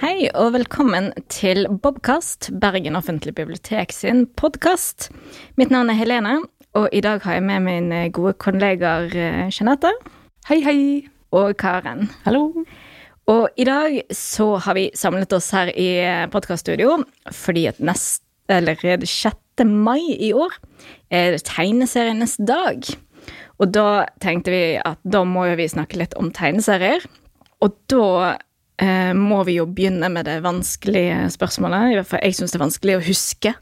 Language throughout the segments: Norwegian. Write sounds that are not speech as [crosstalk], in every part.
Hei og velkommen til Bobkast, Bergen offentlige bibliotek sin podkast. Mitt navn er Helene, og i dag har jeg med min gode kollegaer eh, Jeanette Hei, hei. og Karen. Hallo. Og i dag så har vi samlet oss her i podkaststudio fordi at nest, eller 6. mai i år er det tegneserienes dag. Og da tenkte vi at da må jo vi snakke litt om tegneserier. Og da eh, må vi jo begynne med det vanskelige spørsmålet. I hvert fall jeg syns det er vanskelig å huske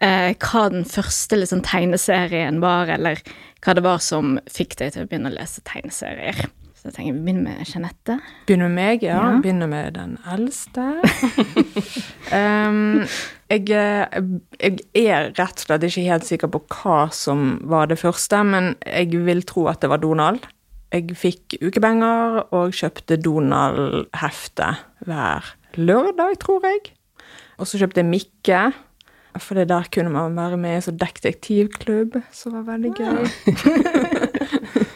eh, hva den første liksom, tegneserien var, eller hva det var som fikk deg til å begynne å lese tegneserier. Så jeg tenker vi begynner med Jeanette. Begynner med meg, ja. Ja. Begynner med den eldste. [laughs] um, jeg, eh, jeg er rett og slett ikke helt sikker på hva som var det første, men jeg vil tro at det var Donald. Jeg fikk ukepenger og kjøpte Donald-hefte hver lørdag, tror jeg. Og så kjøpte jeg Mikke, for det der kunne man være med i en sånn detektivklubb, som var veldig gøy. [laughs]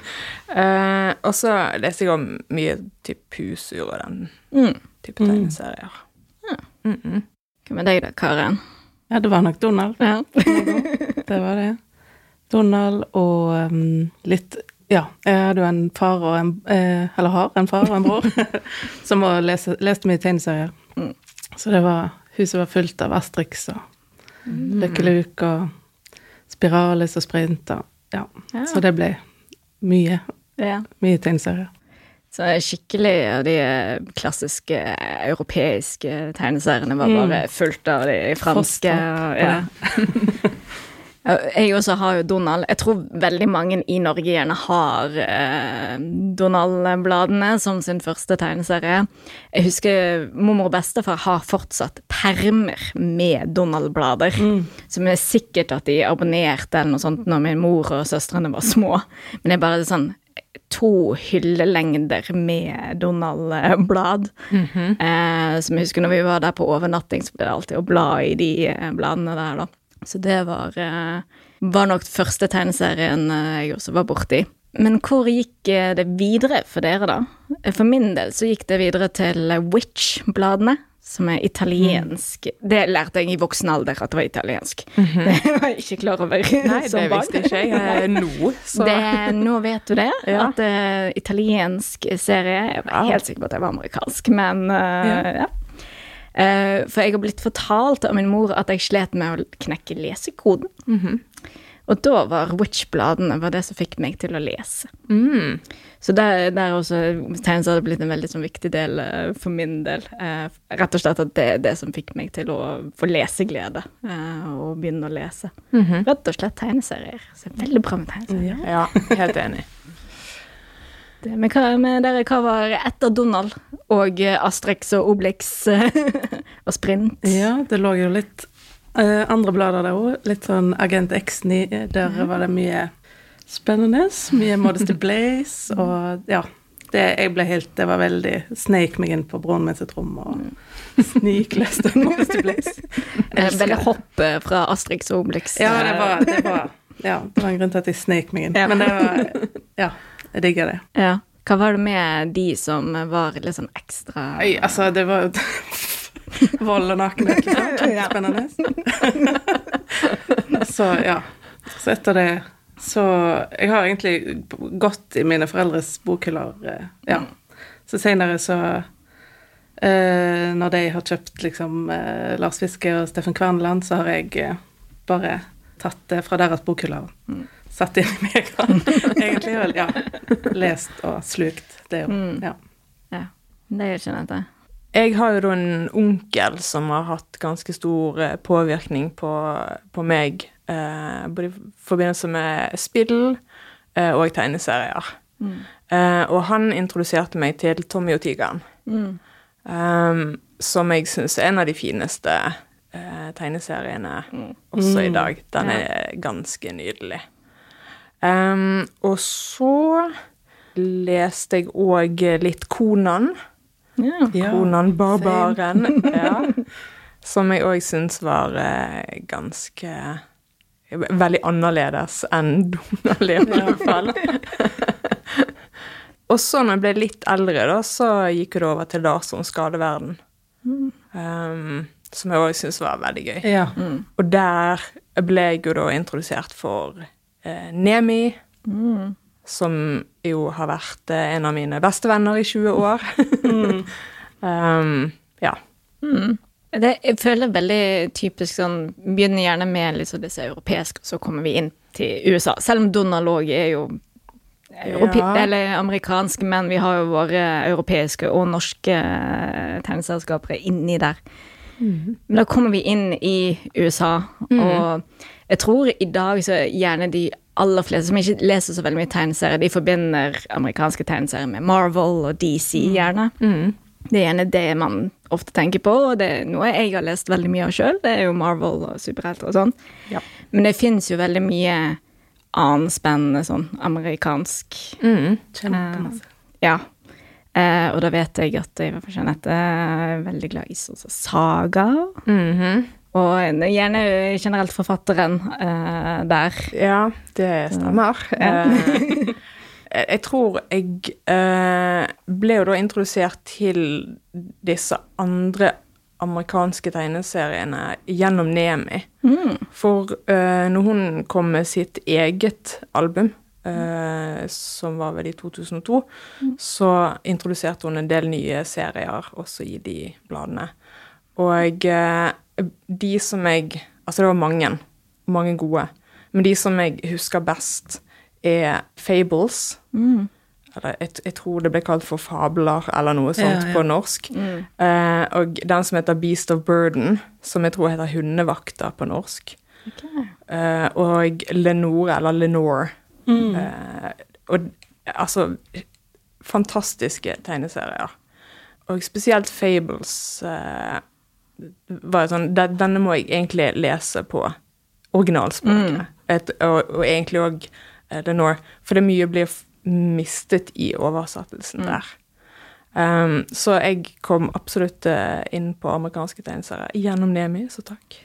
Eh, og så leste jeg om mye typ husur og den Mm. type tegneserier. Mm -mm. Hva med deg da, Karen? Ja, det var nok Donald. Ja. [laughs] Det var det. Donald og um, litt Ja, jeg hadde jo en far og en eh, Eller har en far og en bror [laughs] som også lese, leste mye tegneserier. Mm. Så det var Huset var fullt av Astrix og Lucky Luke og Spiralis og Sprint og Ja. Ja. Så det ble mye, ja. mye tegneserier. Så skikkelig av de eh, klassiske eh, europeiske tegneseriene var Mm. bare fullt av de franske. Og- [laughs] Ja. Jeg også har jo Donald. Jeg tror veldig mange i Norge gjerne har eh, Donald-bladene som sin første tegneserie. Jeg husker mormor og bestefar har fortsatt permer med Donald-blader. Som er sikkert at de abonnerte eller noe sånt når min mor og søstrene var små. Men det er bare sånn to hyllelengder med Donald-blad. eh, som jeg husker når vi var der på overnatting, så ble det alltid å bla i de eh, bladene der, da. Så det var, eh, var nok første tegneserien eh, jeg også var borti. Men hvor gikk eh, det videre for dere, da? For min del så gikk det videre til Witch-bladene, som er italiensk. Det lærte jeg i voksen alder at det var italiensk. [laughs] Det var jeg ikke klar over Nei, [laughs] som det visste ikke jeg nå. Så Det, nå vet du det, Ja. at er italiensk serie Jeg var helt sikker på at det var amerikansk, men uh, ja. Eh, for jeg har blitt fortalt av min mor at jeg slet med å knekke lesekoden. Og da var Witch-bladene var det som fikk meg til å lese. mm. Så der, der også tegneserier det blitt en veldig sånn, viktig del eh, for min del. Eh, rett og slett at det er det som fikk meg til å få leseglede eh, og begynne å lese. Mhm. Rett og slett tegneserier. Så veldig bra med tegneserier. Ja, helt enig. [laughs] Det, men hva med dere, hva var etter Donald og Astrix Asterix og Obelix eh, [laughs] og Sprint? Ja, det lå jo litt eh, andre blader der òg. Litt sånn Agent X9. Der var det mye spennende. Mye Modesty [laughs] Blaze og ja. Det, jeg ble helt, det var veldig Sneik meg inn på broren min sitt rom og snikløste Modesty [laughs] Blaze. Eh, Veldig eh, fra Asterix og Obelix. Ja, det eh, var, det var Ja, det var en grunn til at jeg sneik meg inn. Ja. Men det var Ja, jeg digger det. ja. Hva var det med de som var litt sånn ekstra Oi, altså, det var jo [laughs] Vold og nakenhet, sant? [laughs] Spennende. [laughs] så ja. Så etter det Så Jeg har egentlig gått i mine foreldres bokhyller, eh, ja. Så senere så eh, Når de har kjøpt liksom eh, Lars Fiske og Steffen Kverneland, så har jeg eh, bare tatt det fra deres bokhyller. Satt inn i meg egentlig ja, lest og slukt det jo. Mm. Ja. Ja, det gjør ikke dette. Jeg har jo da en onkel som har hatt ganske stor eh, påvirkning på, på meg, eh, både i forbindelse med spill eh, og tegneserier. Eh, og han introduserte meg til Tommy og tigeren, Mm. eh, som jeg syns er en av de fineste eh, tegneseriene også i dag. Den er ganske nydelig. Og så leste jeg òg litt Konan. Ja. Konan Barbaren. [laughs] ja. Som jeg òg syns var eh, ganske Veldig annerledes enn Donald, i alle fall. [laughs] og så når jeg ble litt eldre, da, så gikk det over til Larsson skadeverden. Um, som jeg òg syntes var veldig gøy. Ja. Og der ble jeg jo da introdusert for eh, Nemi, som jo har vært eh, en av mine bestevenner i 20 år. [laughs] um, ja. Det, jeg føler veldig typisk sånn Begynner gjerne med liksom disse europeiske, og så kommer vi inn til USA. Selv om Donald òg er jo europe Ja. eller amerikansk, men vi har jo våre europeiske og norske eh, tegneselskapere inni der. Men da kommer vi inn i USA, og jeg tror i dag så er gjerne de aller fleste som ikke leser så veldig mye tegneserier, de forbinder amerikanske tegneserier med Marvel og DC, gjerne. Det er gjerne det man ofte tenker på, og det er noe jeg har lest veldig mye av sjøl. Det er jo Marvel og superhelter og sånn. Ja. Men det fins jo veldig mye annen spennende sånn amerikansk Mm. Kjempemasse. Ja. Uh, og da vet jeg at i hvert fall Jeanette er veldig glad i sånn Saga. Mhm. Og gjerne generelt forfatteren uh, der. Ja, det stemmer. Eh, jeg tror jeg uh, ble jo da introdusert til disse andre amerikanske tegneseriene gjennom Nemi. For uh, når hun kom med sitt eget album, uh, som var vel i 2002, så introduserte hun en del nye serier også i de bladene. Og eh, de som jeg Altså, det var mange. Mange gode. Men de som jeg husker best, er Fables. Eller jeg, jeg tror det ble kalt for Fabler, eller noe sånt Ja, ja. på norsk. Eh, og den som heter Beast of Burden, som jeg tror heter Hundevakter på norsk. Eh, og Lenore, eller Lenore. Eh, og altså Fantastiske tegneserier. Og spesielt Fables eh, var jo sånn den- Denne må jeg egentlig lese på originalspråket. Et, og, og egentlig òg Lenore. For det mye blir mistet i oversettelsen der. Um, så jeg kom absolutt eh, inn på amerikanske tegneserier gjennom Nemi, så takk.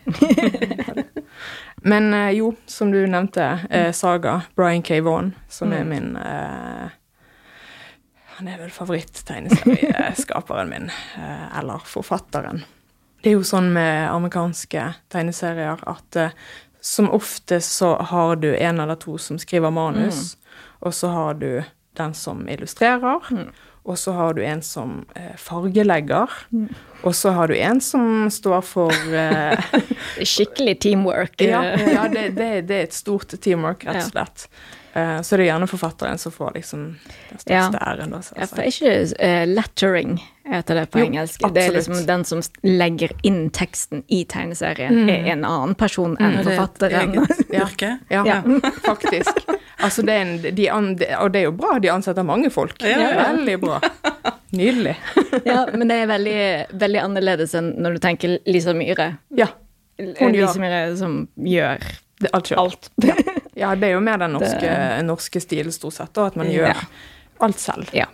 [laughs] Men eh, jo, som du nevnte, eh, Saga, Brian K. Vaughan, som er min uh, Han er vel favoritttegneserieskaperen min, eller forfatteren. Det er jo sånn med amerikanske tegneserier at eh, som oftest så har du en eller to som skriver manus, og så har du den som illustrerer, og så har du en som eh, fargelegger, og så har du en som står for eh, [laughs] Skikkelig teamwork. [laughs] Ja, ja det, det, det er et stort teamwork, rett og slett. Eh, så det er gjerne forfatteren som får liksom den største Ja. æren, da. Ja, for er ikke uh, lettering heter det på Jo, engelsk. Det er liksom den som legger inn teksten i tegneserien, er en annen person enn mm. forfatteren. yrke? [laughs] Ja, Ja. faktisk. Altså, det en, de an, og det er jo bra, de ansetter mange folk. Ja. Veldig bra. Nydelig. [laughs] ja, men det er veldig, veldig annerledes enn når du tenker Lisa Myhre. Ja. Hun Lisa Myhre som gjør alt sjøl. alt. Ja, det er jo mer den norske, norske stilen, stort sett, og at man gjør Ja. alt selv. Ja.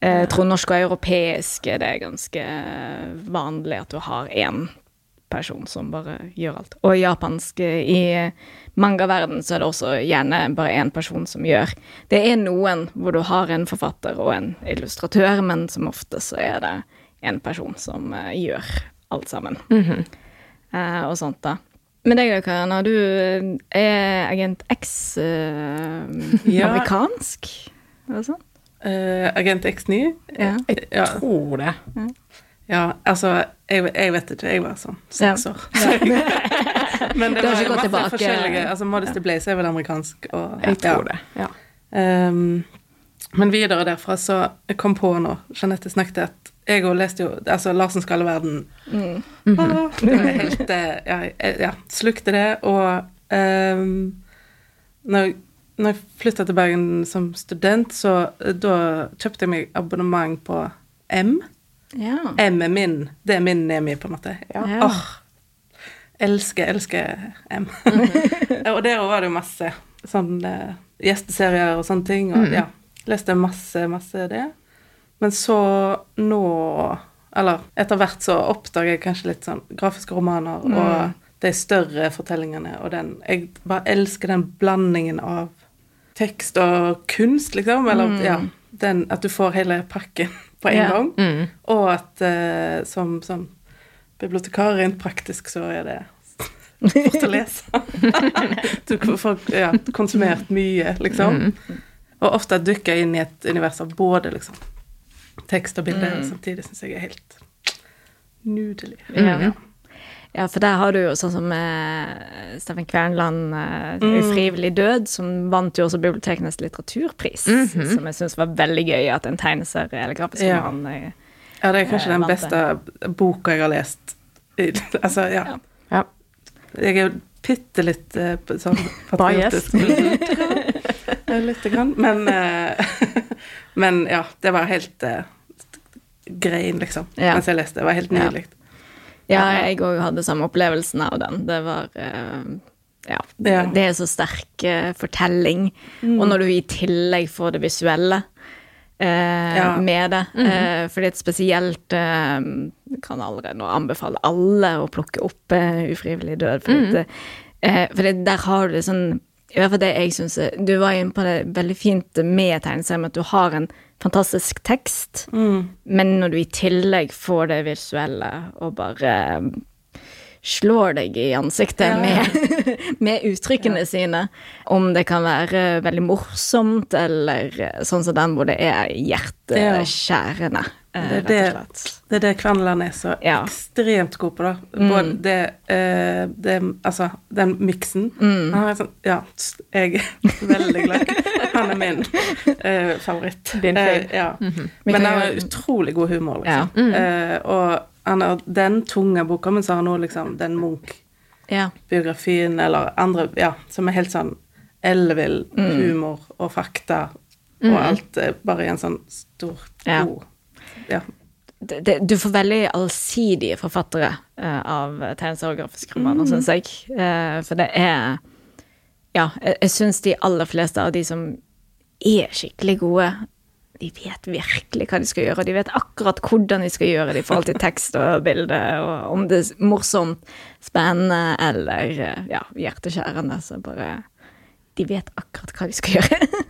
Eh, Jeg tror norsk og europeisk det er ganske vanlig at du har én person som bare gjør alt. Og i japansk, eh, i mangaverden, så er det også gjerne bare én person som gjør. Det er noen hvor du har en forfatter og en illustratør, men som ofte så er det en person som eh, gjør alt sammen. eh, og sånt, da. Men deg, da, Karina, du eh, er Agent X eh, Ja. amerikansk? Er det sånn? Eh, Agent X9? Ja. Jeg Ja. tror det. Ja, altså, jeg, jeg vet ikke. Jeg var sånn seks Ja. år. [laughs] Men det Du har var ikke gått masse tilbake. forskjellige Altså, Modesty Blaze er vel amerikansk. Og, Jeg tror det. Ja. Ehm, men videre derfra så jeg kom på nå Jeanette snakket at jeg òg leste jo altså Larsen Skalleverden. Mm. Ah, det var helt eh, ja, jeg- ja, slukte det. Og um, når, når jeg flytta til Bergen som student, så eh, da kjøpte jeg meg abonnement på M. Ja. M er min. Det er min Nemi, på en måte. Ja. Ja. Oh, elsker, elsker M. [laughs] og der var det jo masse sånn uh, gjesteserier og sånne ting. Og ja, leste masse, masse det. Men så nå Eller etter hvert så oppdager jeg kanskje litt sånn grafiske romaner og de større fortellingene og den Jeg bare elsker den blandingen av tekst og kunst, liksom. Eller ja. den, at du får hele pakken [laughs] på en yeah. gang. Mm. Og at uh, som som bibliotekar rent praktisk så er det fort å [laughs] lese. [laughs] du får ja, konsumert mye, liksom. Mm. Og ofte dukker inn i et univers av både liksom, tekst og bilde Mm. samtidig syns jeg er helt nydelig. Ja. ja, for der har du jo sånn som eh, Steffen Kvernland, eh, 'Ufrivillig død', som vant jo også Bibliotekenes litteraturpris. Som jeg syns var veldig gøy at en tegneserie eller grafisk Ja. roman eh, Ja, det er kanskje Eh, den beste boka jeg har lest. Altså, ja. Ja. Ja. Jeg er jo bitte litt eh, sånn patriotisk. [laughs] [laughs] Eh, [laughs] Lite grann. Men, eh, [laughs] men ja, det var helt uh, grein, liksom, Ja. mens jeg leste. Det var helt nydelig. Ja, jeg òg hadde samme opplevelsen av den. Det var eh, ja, Ja. det er så sterk eh, fortelling. Og når du i tillegg får det visuelle eh, Ja. med det eh, Fordi et spesielt eh, Kan allerede nå anbefale alle å plukke opp eh, Ufrivillig død. For, det, eh, for det, der har du det sånn I hvert fall det jeg syns Du var inne på det veldig fint med tegneserien, at du har en fantastisk tekst. Men når du i tillegg får det visuelle og bare eh, slår deg i ansiktet Ja. med, [laughs] med uttrykkene sine, om det kan være veldig morsomt, eller eh, sånn som den hvor det er hjerteskjærende, eh, Det er det, det er det Kvenland er så Ja. ekstremt god på, da. Både det, eh, det Altså, den miksen. Han er sånn Ja, jeg er [laughs] veldig glad. Han er min eh, favoritt. Din Eh, ja. Mm -hmm. Men han har utrolig god humor, Ja. liksom. Eh, og han har den tunge boka, men så har han òg liksom den Munch-biografien, Ja. eller andre, ja, som er helt sånn ellevill humor og fakta, og alt eh, bare i en sånn stor, Ja. god Ja. det, det, du får veldig allsidige forfattere uh, av tegneserier og grafiske romaner, syns jeg. Uh, for det er Ja, jeg, jeg syns de aller fleste av de som er skikkelig gode, de vet virkelig hva de skal gjøre, og de vet akkurat hvordan de skal gjøre det i forhold til tekst og bilde, og om det er morsomt, spennende eller eh, ja, hjerteskjærende, så bare De vet akkurat hva de skal gjøre. [laughs]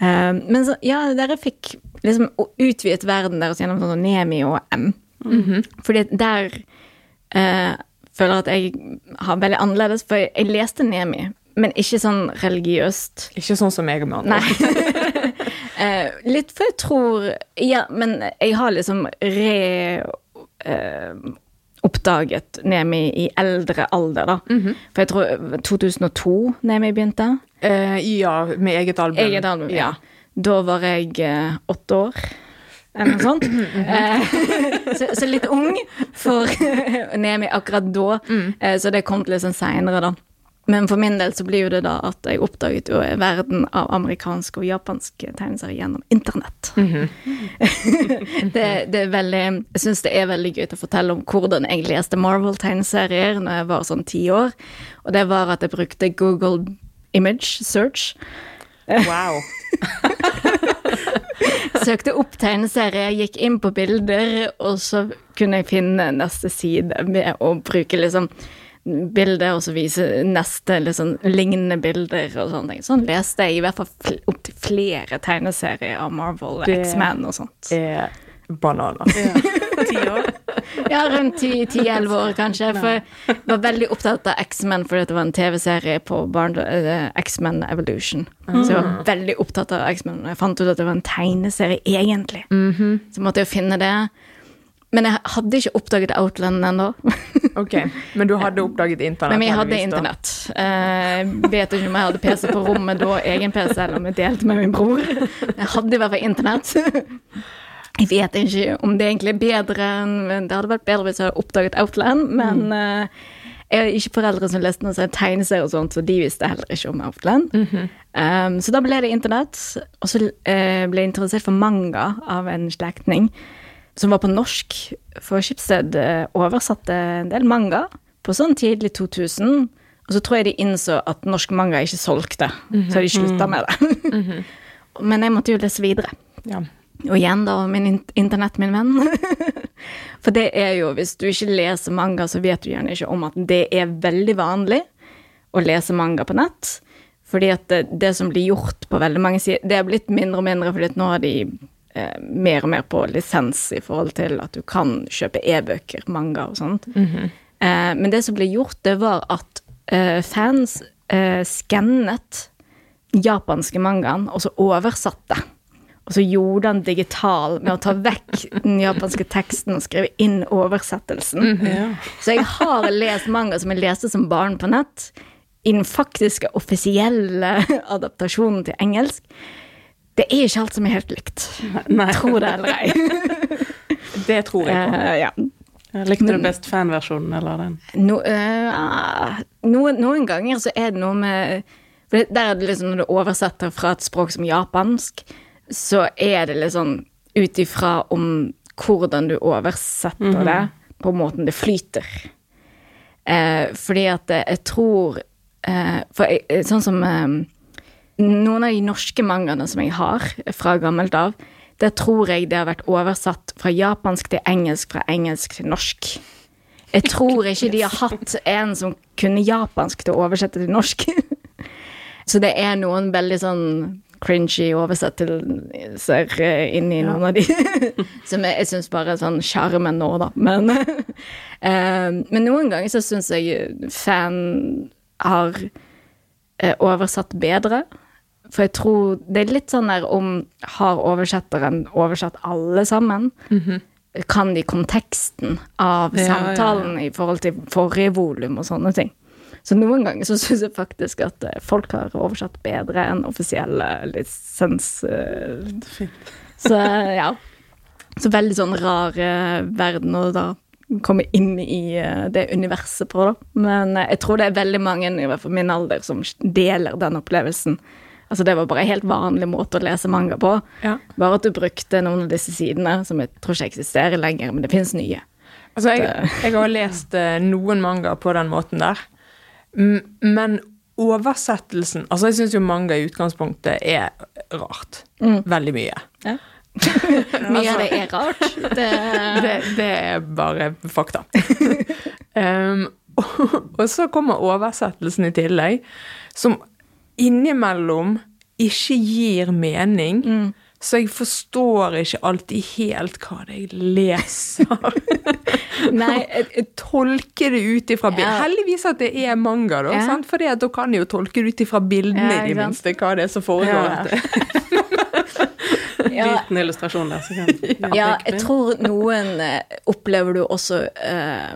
Eh, men så, ja, dere fikk liksom utvidet verden deres gjennom sånn Nemi og M. Fordi der uh, føler jeg at jeg har veldig annerledes, for jeg, leste Nemi, men ikke sånn religiøst. Ikke sånn som jeg og. Nei. [laughs] eh, litt for jeg tror Ja, men jeg har liksom re... Eh, oppdaget Nemi i eldre alder, da. For jeg tror 2002 Nemi begynte. Eh, ja, med eget album. Eget album, ja. Da var jeg eh, åtte år, eller noe sånt. [clears throat] Eh, [laughs] så, så litt ung for [laughs] Nemi akkurat da. Eh, så det kom litt sånn seinere, da. Men for min del så blir jo det da at jeg oppdaget jo verden av amerikanske og japanske tegneserier gjennom internett. [laughs] det, det er veldig Jeg syns det er veldig gøy å fortelle om hvordan jeg leste Marvel-tegneserier når jeg var sånn ti år. Og det var at jeg brukte Google Image Search. Wow. [laughs] Søkte opp tegneserier, gikk inn på bilder, og så kunne jeg finne neste side med å bruke liksom bilder, og så vise neste liksom lignende bilder og sånne ting. Sånn leste jeg i hvert fall fl opptil flere tegneserier av Marvel, Det- X-Man og sånt. Er bananer. ja. Ja, rundt 10-11 år, kanskje. For jeg var veldig opptatt av X-Men fordi det var en TV-serie på eh, X-Men Evolution. Så jeg var veldig opptatt av X-Men. Og jeg fant ut at det var en tegneserie, egentlig. Så måtte jeg finne det. Men jeg hadde ikke oppdaget Outland ennå. [laughs] Ok, Men du hadde oppdaget internett? Men vi hadde internett. Uh, vet ikke om jeg hadde PC på rommet da, egen PC, eller om jeg delte med min bror. Jeg hadde i hvert fall internett. Jeg vet ikke om det egentlig er bedre enn Det hadde vært bedre hvis jeg hadde oppdaget Outland, men uh, jeg har ikke foreldre som leste noen sånne tegneserier og sånt, så de visste heller ikke om Outland. um, så da ble det internett, og så uh, ble jeg interessert for manga av en slektning som var på norsk. For Schibsted eh, oversatte en del manga på sånn tidlig 2000. Og så tror jeg de innså at norsk manga ikke solgte, så de slutta med det. [laughs] Men jeg måtte jo lese videre. Ja. Og igjen da, min internett, min venn. [laughs] For det er jo, hvis du ikke leser manga, så vet du gjerne ikke om at det er veldig vanlig å lese manga på nett. Fordi at det, det som blir gjort på veldig mange sider Det er blitt mindre og mindre, fordi at nå har de eh, mer og mer på lisens i forhold til at du kan kjøpe e-bøker, manga og sånt. eh, men det som ble gjort, det var at eh, fans eh, skannet japanske mangaen, og så oversatte. Og så gjorde han digital med å ta vekk den japanske teksten og skrive inn oversettelsen. Ja. Så jeg har lest manga som jeg leste som barn på nett, i den faktiske offisielle adaptasjonen til engelsk. Det er ikke alt som er helt likt. Nei. Tro det eller ei. [laughs] Det tror jeg på. Uh, ja. Likte du best fanversjonen eller den? No, uh, noen, noen ganger så er det noe med for det- Der er det liksom når du oversetter fra et språk som japansk, så er det litt sånn ut ifra om hvordan du oversetter det, på måten det flyter. Uh, fordi at eh, jeg tror uh, For jeg, eh, sånn som eh, noen av de norske mangaene som jeg har fra gammelt av, der tror jeg det har vært oversatt fra japansk til engelsk, fra engelsk til norsk. Jeg tror ikke de har hatt en som kunne japansk til å oversette til norsk. [laughs] Så det er noen veldig sånn cringy oversettelser inni inni noen av de. [laughs] Som jeg, jeg syns bare er sånn sjarmen nå, da. Men, [laughs] eh, men noen ganger så syns jeg fan har eh, oversatt bedre. For jeg tror det er litt sånn der om Har oversetteren oversatt alle sammen? Kan de konteksten av Ja, ja, ja. samtalen i forhold til forrige volum og sånne ting? Så noen ganger så syns jeg faktisk at eh, folk har oversatt bedre enn offisielle lisens... eh, Fint. [laughs] Så eh, ja. Så veldig sånn rar verden å da komme inn i det universet på, da. Men jeg tror det er veldig mange, i hvert fall min alder, som deler den opplevelsen. Altså det var bare en helt vanlig måte å lese manga på. Ja. Bare at du brukte noen av disse sidene, som jeg tror ikke eksisterer lenger, men det finnes nye. Altså, jeg, jeg har lest eh, noen manga på den måten der. Men oversettelsen Altså, jeg syns jo manga i utgangspunktet er rart. Veldig mye. Ja. [laughs] Mye av det er rart. Det, Det, det er bare fakta. [laughs] um, og, [laughs] og så kommer oversettelsen i tillegg, som innimellom ikke gir mening. Så jeg forstår ikke alltid helt hva det er jeg leser. [laughs] nei, [laughs] jeg, jeg tolker det ut ifra bildet. Ja. Heldigvis at det er manga, da. Ja. sant? For da kan jeg jo tolke det ut ifra bildene, Ja, i det minste, hva det er som foregår. Ja. [laughs] ja, Liten illustrasjon der. Så kan Ja, jeg tror noen eh, opplever du også eh,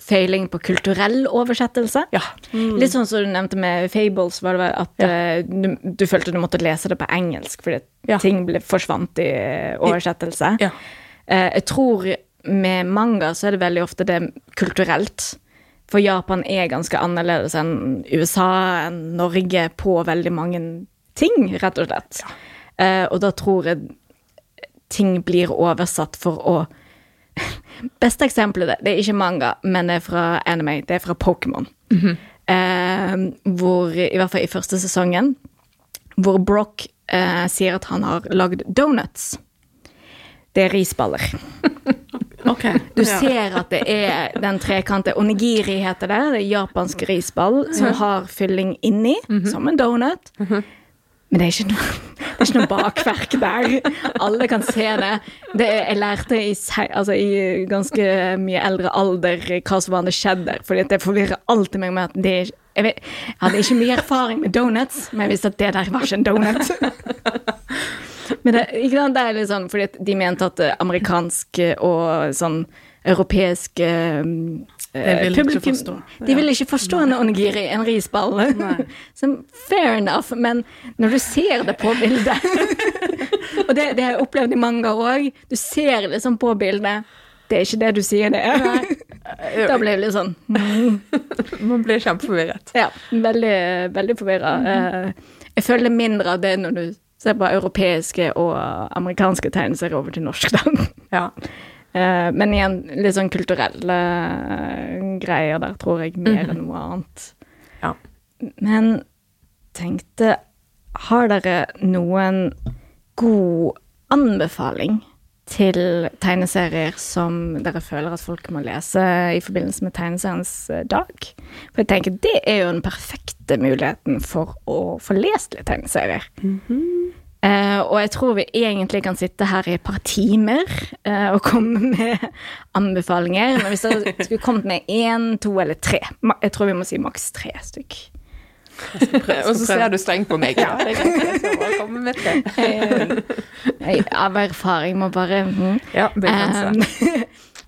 feiling på kulturell oversettelse. Ja. Litt sånn som du nevnte med Fables, var det vel at Ja. eh, du, du følte du måtte lese det på engelsk fordi Ja. ting ble forsvant i eh, oversettelse. Ja. Eh, jeg tror med manga så er det veldig ofte det kulturelt. For Japan er ganske annerledes enn USA, enn Norge på veldig mange ting, rett og slett. Eh, og da tror jeg ting blir oversatt for å [laughs] Beste eksempelet det, det er ikke manga, men det er fra anime. Det er fra Pokémon. eh, hvor, i hvert fall i første sesongen, hvor Brock eh, sier at han har lagd donuts. Det er risballer. [laughs] okay. Du ser at det er den trekante onigiri heter det. Det er japansk risball som har fylling inni, som en donut. Men det er ikke noe, det er ikke noe bakverk der. Alle kan se det. det jeg lærte i, altså, i ganske mye eldre alder hva som var det skjedde der, fordi det forvirrer alltid meg med at det er jeg, vet, jeg hadde ikke mye erfaring med donuts, men jeg visste at det der var ikke en donut. Men det, ikke sant, det er litt sånn fordi de mente at amerikansk og sånn europeisk eh, vil ikke publikum-. De vil ikke forstå en onigiri, en risball. [laughs] så Som fair enough, men når du ser det på bildet [laughs] Og det, det har jeg opplevd i manga òg. Du ser liksom på bildet. Det er ikke det du sier det er. [laughs] Da blir det litt sånn Man blir kjempeforvirret. Ja, veldig, veldig forvirra. Jeg føler mindre av det når du ser på europeiske og amerikanske tegneserier over til norsk, da. Ja. Eh, Men igjen, litt sånn kulturelle eh, greier der, tror jeg, mer enn noe annet. Ja. Men tenkte Har dere noen god anbefaling til tegneserier som dere føler at folk må lese i forbindelse med tegneseriens eh, dag? For jeg tenker det er jo den perfekte muligheten for å få lest litt tegneserier. Eh, og jeg tror vi egentlig kan sitte her i et par timer uh, og komme med anbefalinger. Men hvis dere skulle kommet med én, to eller tre Jeg tror vi må si maks tre stykk. Og så ser du strengt på meg. Ja, det er greit. Jeg skal bare komme med tre. Uh, av erfaring må bare mm. Ja, begrense.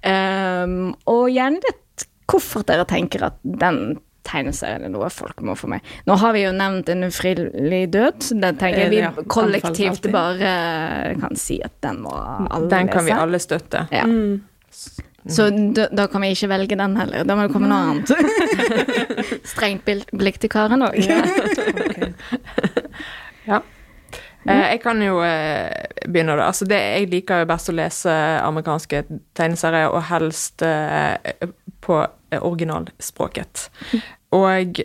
Um, um, og gjerne litt hvorfor dere tenker at den tegneserien er noe folk må få med. Nå har vi jo nevnt En ufrivillig død. så Den tenker jeg vi Ja, kollektivt bare kan si at den må alle lese. Den kan vi alle støtte. Ja. Så da, da kan vi ikke velge den heller. Da må det komme noe annet. [laughs] Strengt blikk til Karen òg. [laughs] Ja. Eh, jeg kan jo eh, begynne, da. Altså, det, jeg liker jo best å lese amerikanske tegneserier, og helst eh, på originalspråket. Og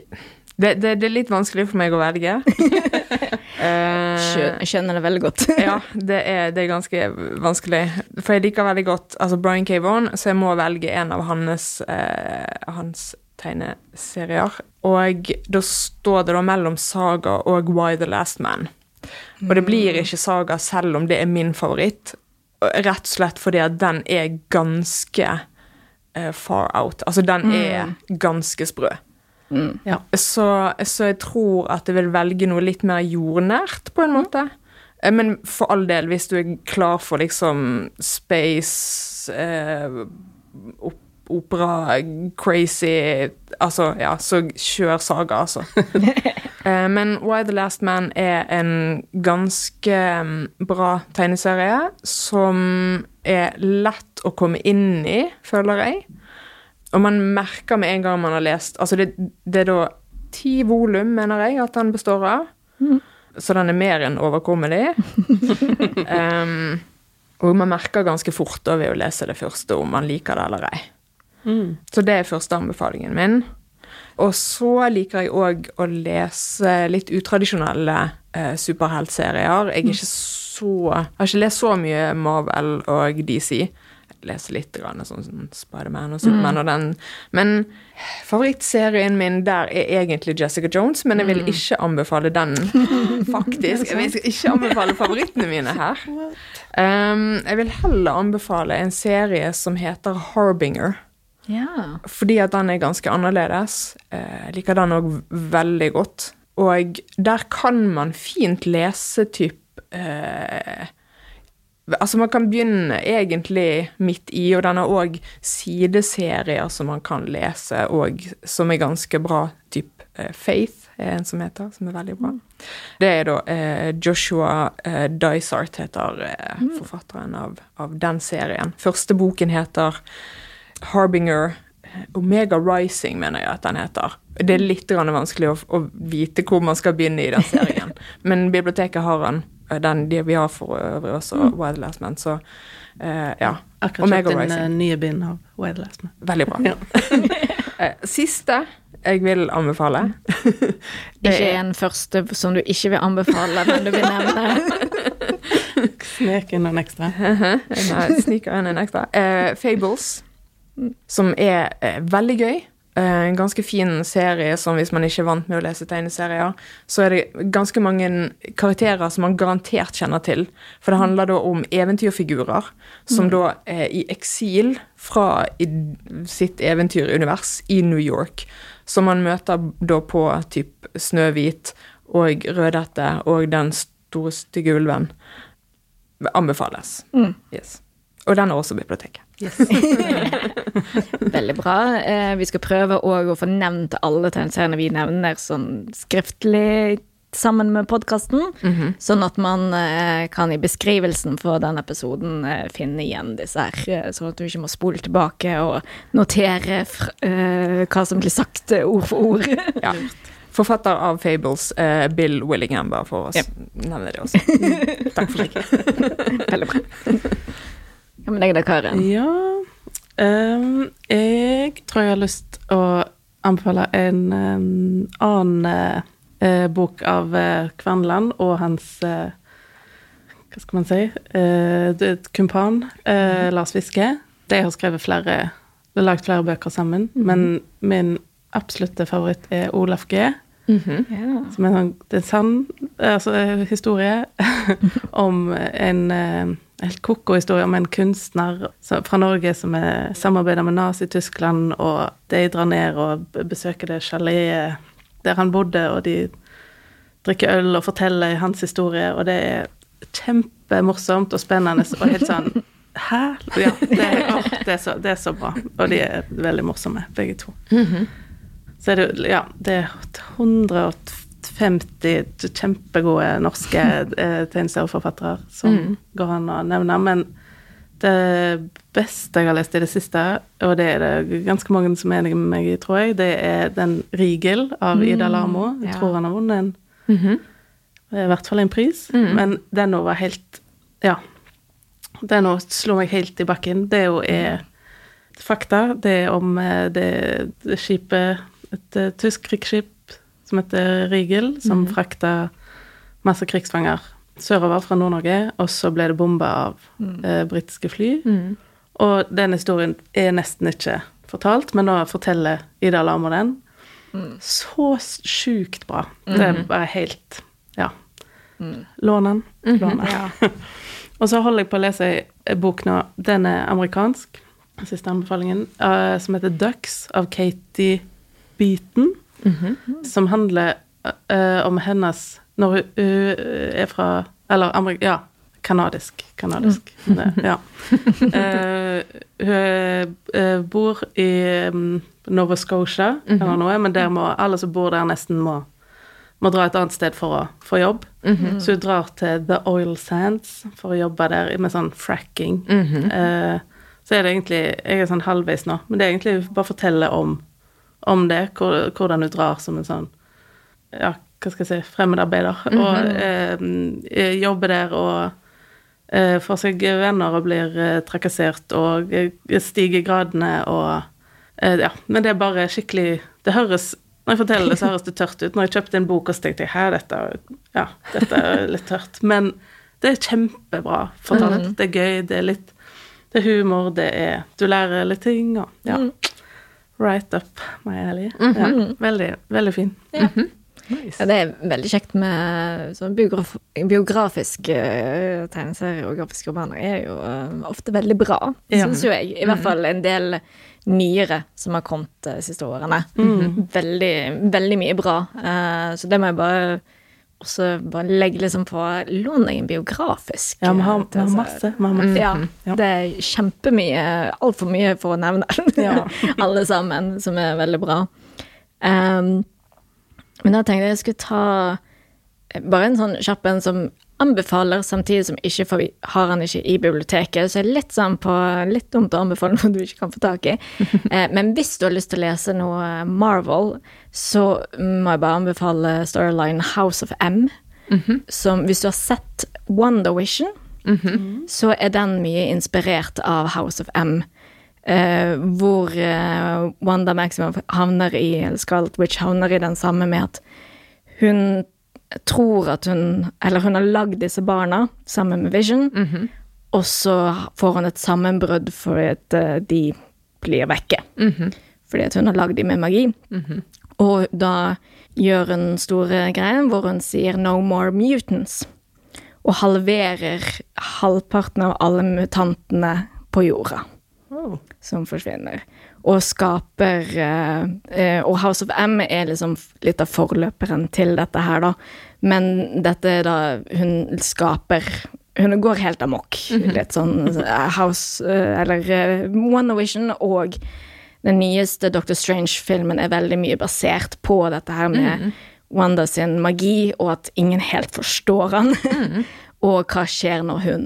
det, det, det er litt vanskelig for meg å velge. [laughs] Eh, Jeg skjønner det veldig godt. [laughs] ja, det er, det er ganske vanskelig. For jeg liker veldig godt altså Brian K. Vaughan, så jeg må velge en av hans, eh, hans tegneserier. Og da står det da mellom Saga og Why the Last Man. Og det blir ikke Saga selv om det er min favoritt. Rett og slett fordi at den er ganske uh, far out. Altså, den er ganske sprø. Ja. Så, så jeg tror at jeg vil velge noe litt mer jordnært, på en måte. Eh, Men for all del, hvis du er klar for liksom space, eh, opera, crazy Altså, ja, så kjør saga, altså. [laughs] Eh, Men Why the Last Man er en ganske mm, bra tegneserie som er lett å komme inn i, føler jeg. Og man merker med en gang man har lest Altså, det, det er da ti volum, mener jeg, at den består av. Så den er mer enn overkommelig. um, [laughs] og man merker ganske fort da ved å lese det første om man liker det eller ei. Så det er første anbefalingen min. Og så liker jeg òg å lese litt utradisjonelle eh, superheltserier. Jeg er ikke så Jeg har ikke lest så mye Marvel og DC. Jeg leser litt grann, sånn sånn Spiderman og Superman og den. Men favorittserien min der er egentlig Jessica Jones, men jeg vil ikke anbefale den, [laughs] faktisk. Jeg skal ikke anbefale favorittene mine her. [laughs] Um, jeg vil heller anbefale en serie som heter Harbinger. Ja. Fordi at den er ganske annerledes. Eh, Jeg liker den òg veldig godt. Og der kan man fint lese typ eh, Altså, man kan begynne egentlig midt i, og den har òg sideserier som man kan lese, og som er ganske bra. Typ eh, Faith er en som heter, som er veldig bra. Det er da eh, Joshua eh, Dysart heter eh, forfatteren av, av den serien. Første boken heter Harbinger Omega Rising, mener jeg at den heter. Det er litt vanskelig å, å vite hvor man skal begynne i den serien. [laughs] Men biblioteket har den. Den de vi har for øvrig også, mm. Last Men. Så uh, ja. Akkurat Omega kjøpt Rising. eh, nye bind av Wild Men. Veldig bra. Ja. [laughs] Eh, Siste jeg vil anbefale det Ikke en første som du ikke vil anbefale, men du vil nevne. [laughs] Snek inn en ekstra. Sniker inn en ekstra. Uh, Fables, som er eh, veldig gøy. Eh, en ganske fin serie som hvis man ikke er vant med å lese tegneserier, så er det ganske mange karakterer som man garantert kjenner til. For det handler da om eventyrfigurer som da er i eksil fra sitt eventyrunivers i New York. Som man møter da på typ Snøhvit og Rødhette og Den store stygge ulven. Anbefales. Yes. Og den er også i biblioteket. [laughs] Veldig bra. Eh, vi skal prøve å få nevnt alle tegneseriene vi nevner sånn skriftlig sammen med podkasten, sånn at man eh, kan i beskrivelsen for den episoden eh, finne igjen disse her, eh, sånn at du ikke må spole tilbake og notere eh, hva som blir sagt eh, ord for ord. Ja. Forfatter av Fables, eh, Bill Willingham, bare for å yep. nevne det også. Takk for meg. [laughs] Veldig bra. Hva med deg da, Karin? Ja um, Jeg tror jeg har lyst å anbefale en um, annen eh, eh, bok av uh, Kverneland og hans uh, Hva skal man si? Eh, det et kumpan, uh, Lars Viske. De har skrevet flere De har lagd flere bøker sammen, men min absolutte favoritt er Olaf G. Ja. Som er en sann altså, historie [laughs] om en eh, helt ko-ko historie om en kunstner fra Norge som er, samarbeider med Nazi-Tyskland, og de drar ned og besøker det chaletet der han bodde, og de drikker øl og forteller hans historie, og det er kjempemorsomt og spennende og helt sånn Hæ? Ja, det, er- åh, det, er så, det er så bra. Og de er veldig morsomme, begge to. Så er det, ja, det er 150 kjempegode norske [laughs] eh, tegneserieforfattere som går an å nevne. Men det beste jeg har lest i det siste, og det er det ganske mange som er enige med meg i, tror jeg, det er den 'Rigel' av Ida Larmo. Jeg ja. tror han har vunnet en i hvert fall en pris. Men den nå var helt Ja. Den nå slo meg helt i bakken. Det jo er fakta. Det er om eh, det, det skipet Et eh, tysk krigsskip som heter Rigel, som frakta masse krigsfanger sørover fra Nord-Norge, og så ble det bomba av eh, britiske fly. Og den historien er nesten ikke fortalt, men nå forteller Ida Lamo den. Så sjukt bra. Det er bare helt Ja. Lån den. Lån den. [laughs] Og så holder jeg på å lese ei bok nå. Den er amerikansk. Siste anbefalingen. Uh, som heter Ducks av Katie Beaton. Som handler uh, om hennes Når hun, uh, er fra Eller Amerik... Ja. Kanadisk. Kanadisk. Det, ja. [laughs] Eh, hun bor i um, Nova Scotia eller noe, men der må alle som bor der, nesten må, må dra et annet sted for å få jobb. Så hun drar til The Oil Sands for å jobbe der med sånn fracking. Eh, så er det egentlig Jeg er sånn halvveis nå, men det er egentlig bare å fortelle om, om det, hvor, hvordan du drar som en sånn Ja, hva skal jeg si Fremmedarbeider. Og eh, jobber der og eh, får seg venner og blir eh, trakassert og eh, stiger gradene og eh, Ja. Men det er bare skikkelig Det høres Når jeg forteller det, så høres det tørt ut. Når jeg kjøpte en bok, og så tenkte jeg her, dette, ja, dette er litt tørt. Men det er kjempebra fortalt. Det er gøy, det er litt Det er humor, det er Du lærer litt ting, og ja. Right up my alley. Ja, veldig, veldig fin. Ja, det er veldig kjekt med sånn biograf biografisk uh, tegneserier og grafiske romaner. er jo uh, ofte veldig bra, Ja. syns jo jeg. I hvert fall en del nyere som har kommet de siste årene. Veldig, veldig mye bra. Eh, så det må jeg bare også bare legge liksom på Lån deg en biografisk. Ja, vi har, eh, vi har masse. Vi har masse. Ja, Ja. det er kjempemye, altfor mye for å nevne, Ja. [laughs] alle sammen, som er veldig bra. Um, men da tenkte jeg jeg skulle ta bare en sånn kjapp en som anbefaler, samtidig som ikke får, har han ikke i biblioteket. Så er det litt sånn på litt dumt å anbefale noe du ikke kan få tak i. [laughs] Eh, men hvis du har lyst til å lese noe Marvel, så må jeg bare anbefale storyline House of M. Som hvis du har sett Wonder Vision, så er den mye inspirert av House of M. eh, hvor eh, Wanda Maximoff havner i, eller Scarlet Witch havner i den samme med at hun tror at hun Eller hun har lagd disse barna sammen med Vision, og så får hun et sammenbrudd fordi at eh, de blir vekke. Fordi at hun har lagd dem med magi. Og da gjør hun store greien hvor hun sier 'no more mutants'. Og halverer halvparten av alle mutantene på jorda Oh. som forsvinner. Og skaper eh, eh, Og House of M er liksom litt av forløperen til dette her, da. Men dette er da Hun skaper Hun går helt amok. Litt sånn eh, House Eller One Vision og den nyeste Doctor Strange-filmen er veldig mye basert på dette her med Wanda sin magi, og at ingen helt forstår han. [laughs] og hva skjer når hun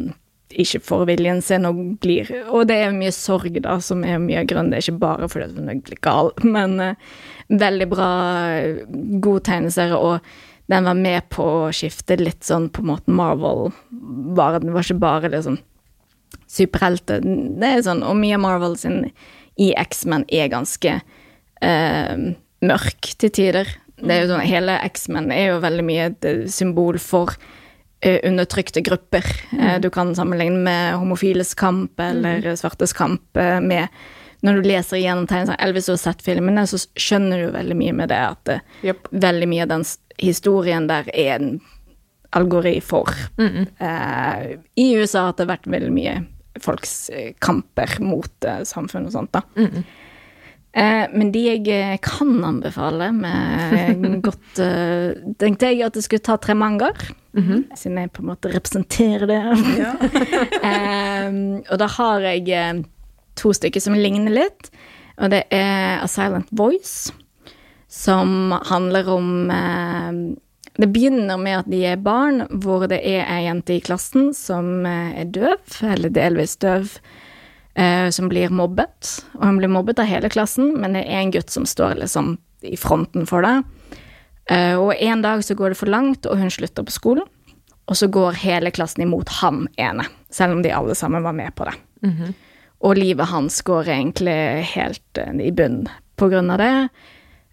ikke får viljen sin og blir Og det er mye sorg, da, som er mye grunnen. Det er ikke bare fordi hun blitt gal, [laughs] men uh, veldig bra, eh, god tegneserie, og den var med på å skifte litt sånn på en måte Marvel. var. det var ikke bare liksom superhelter. Det er sånn, og mye av Marvel sin i X-Men er ganske uh, mørk til tider. Det er jo sånn, Hele X-Men er jo veldig mye et symbol for undertrykte grupper. Mm. Du kan sammenligne med homofiles kamp eller svartes kamp eh, med Når du leser igjennom tegneserier, eller hvis du har sett filmene, så skjønner du veldig mye med det at det, yep. veldig mye av den historien der er en algori for. Eh, I USA har det vært veldig mye folks eh, kamper mot eh, samfunnet og sånt, da. Eh, men de jeg eh, kan anbefale med [laughs] godt eh, Tenkte jeg at jeg skulle ta tre mangaer, [laughs] siden jeg på en måte representerer det. Ja. um, [laughs] og da har jeg eh, to stykker som ligner litt. Og det er A Silent Voice, som handler om uh, Det begynner med at de er barn, hvor det er ei jente i klassen som eh, er døv, eller delvis døv, eh, som blir mobbet. Og hun blir mobbet av hele klassen, men det er en gutt som står liksom i fronten for det. Eh, og en dag så går det for langt, og hun slutter på skolen. Og så går hele klassen imot han ene, selv om de alle sammen var med på det. Og livet hans går egentlig helt eh, i bunn på grunn av det.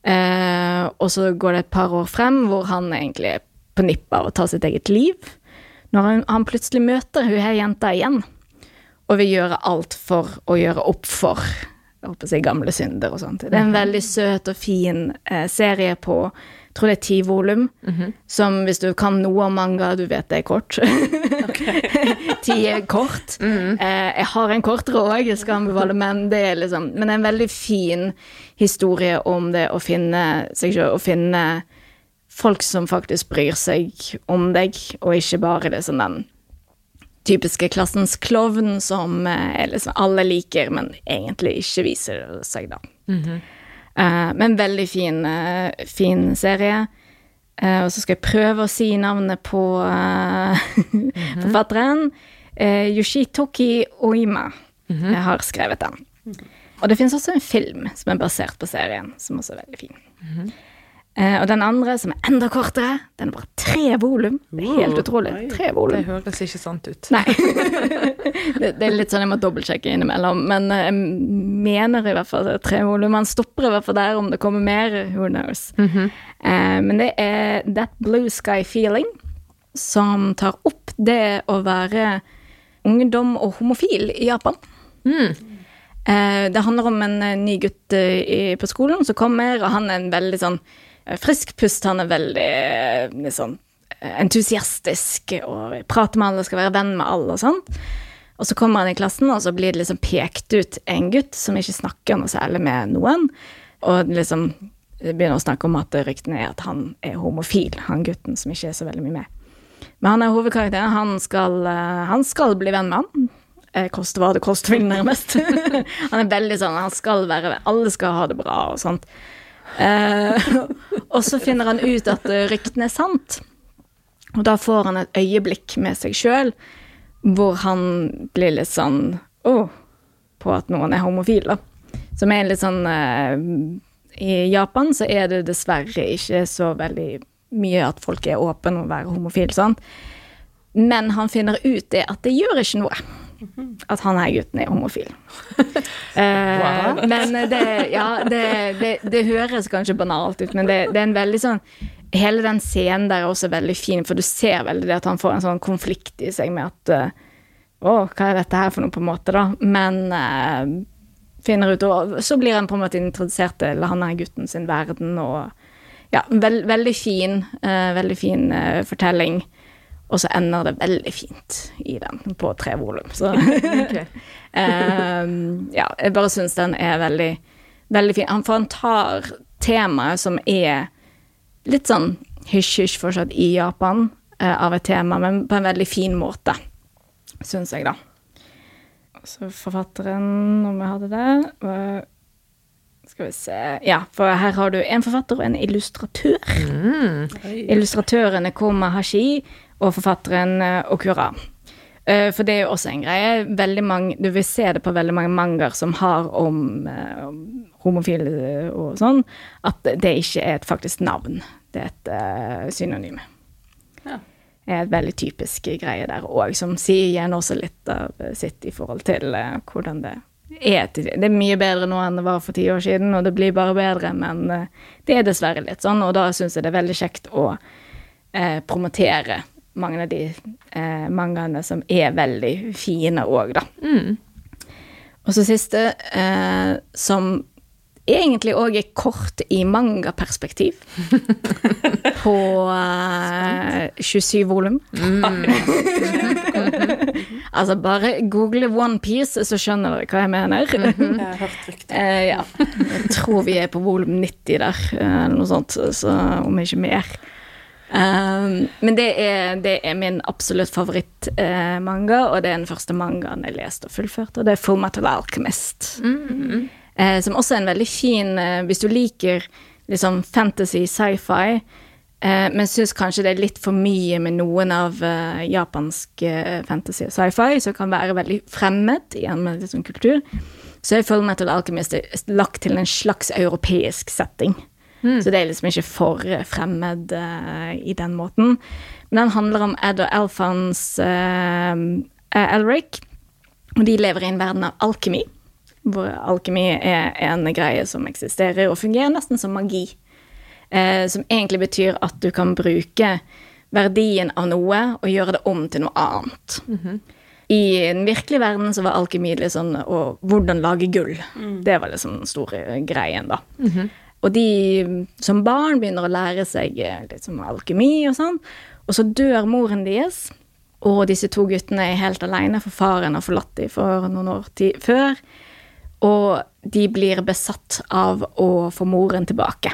Eh, og så går det et par år frem hvor han egentlig er på nippet av å ta sitt eget liv. Når han, han plutselig møter hun her jenta igjen, og vil gjøre alt for å gjøre opp for jeg håper å si gamle synder og sånt. Det er en veldig søt og fin eh, serie på tror det er ti volum, som hvis du kan noe om manga, du vet det er kort. [laughs] ti er kort. Eh, jeg har en kortere òg, jeg skal anbefale, men det er liksom Men det er en veldig fin historie om det å finne seg sjøl, å finne folk som faktisk bryr seg om deg, og ikke bare liksom den typiske klassens klovn som eh, liksom alle liker, men egentlig ikke viser seg, da. Eh, men veldig fin, eh, fin serie. Eh, og så skal jeg prøve å si navnet på eh, [laughs] forfatteren. Yoshitoki Oima Jeg har skrevet den. Og det finnes også en film som er basert på serien, som også er veldig fin. Eh, og den andre, som er enda kortere, den er bare tre volum. Det er helt utrolig. Nei, Tre Det høres ikke sant ut. Nei. [laughs] det, det er litt sånn jeg må dobbeltsjekke innimellom, men eh, jeg mener i hvert fall det er tre volum. Man stopper i hvert fall der, om det kommer mer, who knows. Eh, men det er That Blue Sky Feeling, som tar opp det å være ungdom og homofil i Japan. Eh, det handler om en eh, ny gutt eh, på skolen som kommer, og han er en veldig sånn frisk pust. Han er veldig eh, sånn eh, entusiastisk og prater med alle, skal være venn med alle og sånn. Og så kommer han i klassen, og så blir det liksom pekt ut en gutt som ikke snakker noe særlig med noen. Og liksom begynner å snakke om at ryktene er at han er homofil, han gutten som ikke er så veldig mye med. Men han er hovedkarakteren. Han skal, eh, han skal bli venn med han. Eh, Koste hva det koste vil, nærmest. [laughs] han er veldig sånn Han skal være Alle skal ha det bra og sånt. Eh, [laughs] og så finner han ut at ryktene er sant. Og da får han et øyeblikk med seg sjøl hvor han blir litt sånn Å, på at noen er homofil, da. Som er litt sånn eh, I Japan så er det dessverre ikke så veldig mye at folk er åpne om å være homofil, sånn. Men han finner ut det at det gjør ikke noe. At han her gutten er homofil. [laughs] Eh, men det, ja, det, det, det høres kanskje banalt ut, men det, det er en veldig sånn Hele den scenen der er også veldig fin, for du ser veldig det at han får en sånn konflikt i seg med at eh, Å, hva er dette her for noe, på en måte, da? Men eh, finner ut Og så blir han på en måte introdusert til han her gutten sin verden, og Ja, veld, veldig fin, eh, veldig fin eh, fortelling. Og så ender det veldig fint i den, på tre volum. Så [laughs] um, [laughs] ja, jeg bare syns den er veldig, veldig fin. Han, for han tar temaet som er litt sånn hysj-hysj fortsatt i Japan, uh, av et tema, men på en veldig fin måte, syns jeg, da. Så forfatteren, om jeg hadde det var- Skal vi se Ja, for her har du en forfatter og en illustratør. Mm. Illustratørene kommer Hashi, og forfatteren eh, Okura. Eh, For det er jo også en greie. Mange, du vil se det på veldig mange mangaer som har om, eh, om homofile og sånn, at det ikke er et faktisk navn. Det er et uh, synonym. Ja. er et veldig typisk greie der òg, som sier igjen også litt av sitt i forhold til uh, hvordan det er. til- Det er mye bedre nå enn det var for ti år siden, og det blir bare bedre, men uh, det er dessverre litt sånn, og da syns jeg det er veldig kjekt å promotere mange av de eh, mangaene som er veldig fine òg, da. Og så siste, eh, som egentlig òg er kort i mangaperspektiv. [laughs] På eh, 27 volum. [laughs] altså, bare google OnePiece, så skjønner dere hva jeg mener. [laughs] Jeg har hørt rykter. Eh, ja. Jeg tror vi er på volum 90 der, eh, eller noe sånt, så om ikke mer. Um, men det er, det er min absolutt favorittmanga, eh, og det er den første mangaen jeg leste og fullførte, og det er Full Metal Alchemist. Eh, som også er en veldig fin eh, Hvis du liker liksom fantasy, sci-fi, eh, men syns kanskje det er litt for mye med noen av eh, japansk eh, fantasy og sci-fi, som kan være veldig fremmed i en liksom, kultur, så er Full Metal Alchemist lagt til en slags europeisk setting. Så det er liksom ikke for eh, fremmed uh, i den måten. Men den handler om Ed og Alphonse uh, Elric, og de lever i en verden av alkemi. Hvor alkemi er en greie som eksisterer og fungerer nesten som magi. Uh, som egentlig betyr at du kan bruke verdien av noe og gjøre det om til noe annet. I den virkelige verden så var alkemi litt sånn og hvordan lage gull. Det var liksom den store greien, da. Og de som barn begynner å lære seg liksom alkemi og sånn. Og så dør moren deres, og disse to guttene er helt alene, for faren har forlatt dem for noen år før. Og de blir besatt av å få moren tilbake.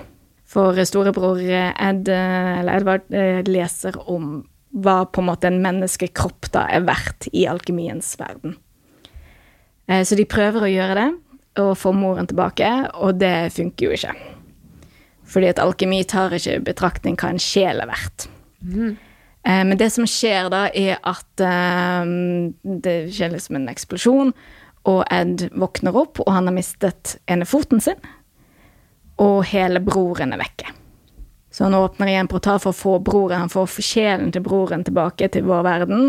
For storebror Ed, eh, Edvard eh, leser om hva på en måte en menneskekropp da er verdt i alkemiens verden. Eh, Så de prøver å gjøre det, og få moren tilbake, og det funker jo ikke. Fordi at alkemi tar ikke i betraktning hva en sjel er verdt. Eh, Men det som skjer da, er at eh, det skjer liksom en eksplosjon, og Ed våkner opp, og han har mistet ene foten sin, og hele broren er vekke. Så han åpner igjen portal for å få broren, han får sjelen til broren tilbake til vår verden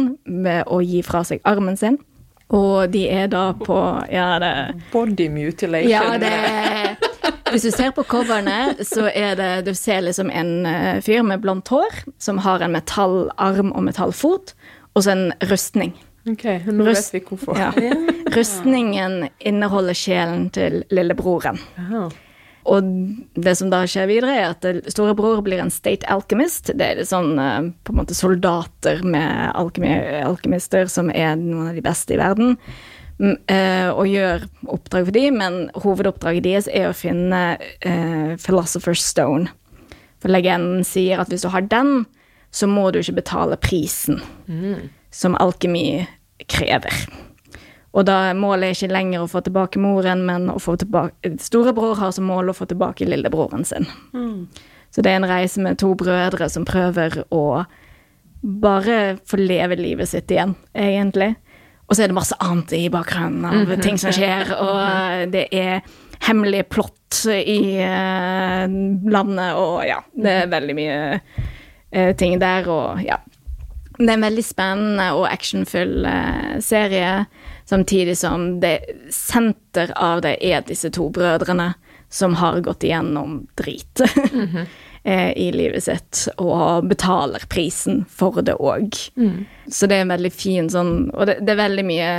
ved å gi fra seg armen sin. Og de er da på Ja, det Body mutilation. ja, det Hvis du ser på coverne, så er det Du ser liksom en eh, fyr med blondt hår som har en metallarm og metallfot, og så en rustning. Ok, nå vet vi hvorfor. Ja. Rustningen inneholder sjelen til lillebroren. Aha. Og det som da skjer videre, er at storebror blir en state alchemist. Det er litt sånn eh, på en måte soldater med alkemister som er noen av de beste i verden. Mm, eh, og gjør oppdrag for dem, men hovedoppdraget deres er å finne uh, Philosopher's Stone. For legenden sier at hvis du har den, så må du ikke betale prisen som alkemi krever. Og da målet er ikke lenger å få tilbake moren, men å få tilbake Storebror har som mål å få tilbake lillebroren sin. Så det er en reise med to brødre som prøver å bare få leve livet sitt igjen, egentlig. Og så er det masse annet i bakgrunnen av ting som skjer, [laughs] og det er hemmelige plott i uh, landet, og ja, det er veldig mye uh, ting der, og ja. Det er en veldig spennende og actionfull uh, serie, samtidig som det senter av det er disse to brødrene som har gått igjennom drit. Eh, [laughs] i livet sitt, og betaler prisen for det òg. Så det er en veldig fin sånn Og det, det er veldig mye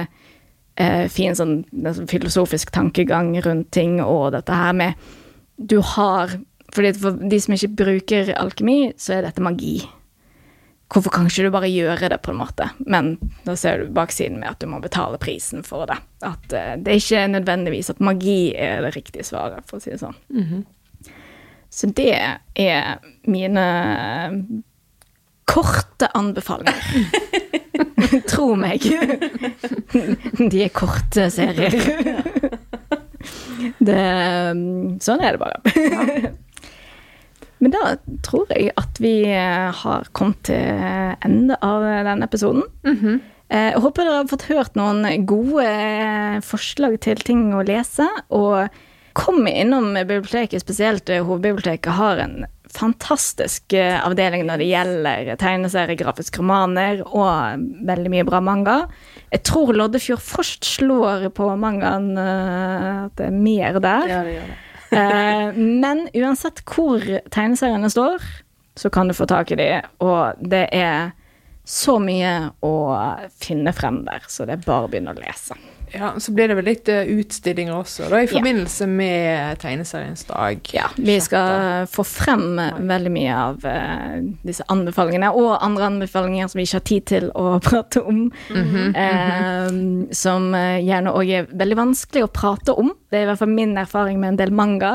eh, fin sånn, sånn filosofisk tankegang rundt ting, og dette her med Du har fordi For de som ikke bruker alkemi, så er dette magi. Hvorfor kan ikke du bare gjøre det, på en måte? Men da ser du baksiden med at du må betale prisen for det. At eh, det er ikke nødvendigvis at magi er det riktige svaret, for å si det sånn. Så det er mine korte anbefalinger. [laughs] Tro meg. De er korte serier. Det, sånn er det bare. Men da tror jeg at vi eh, har kommet til ende av denne episoden. Eh, Jeg håper dere har fått hørt noen gode eh, forslag til ting å lese. Og kom innom biblioteket, spesielt eh, hovedbiblioteket har en fantastisk eh, avdeling når det gjelder tegneserier, grafiske romaner og veldig mye bra manga. Jeg tror Loddefjord først slår på mangaen eh, at det er mer der. Ja, det gjør det. [laughs] Men uansett hvor tegneseriene står, så kan du få tak i de, og det er så mye å finne frem der, så det er bare å begynne å lese. Ja, Så blir det vel litt eh, utstillinger også, da, i forbindelse med tegneseriens dag. Ja, vi skal få frem veldig mye av uh, disse anbefalingene, og andre anbefalinger som vi ikke har tid til å [laughs] prate om. Mm -hmm, uh, som gjerne òg er veldig vanskelig å prate om. Det er i hvert fall min erfaring med en del manga,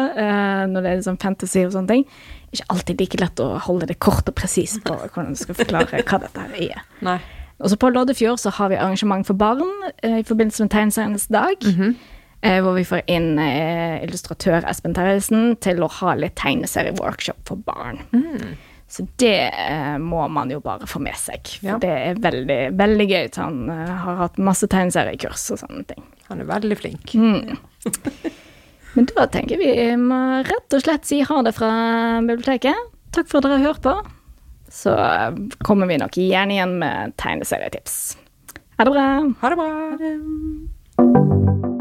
når det er liksom fantasy og sånne ting. Ikke alltid like lett å holde det kort og presist på [laughs] hvordan du skal forklare hva dette her er. Nei. Og så på Loddefjord så har vi arrangement for barn eh, i forbindelse med Tegneserienes dag. Mm -hmm. eh, hvor vi får inn eh, illustratør Espen Terjesen til å ha litt tegneserieworkshop for barn. Mm. Så det eh, må man jo bare få med seg. For ja. det er veldig, veldig gøy. Han eh, har hatt masse tegneseriekurs og sånne ting. Han er veldig flink. Mm. Men da tenker vi må rett og slett si ha det fra biblioteket. Takk for at dere har hørt på så eh, kommer vi nok gjerne igjen med tegneserietips. Ha det bra. Ha det bra. Ha det.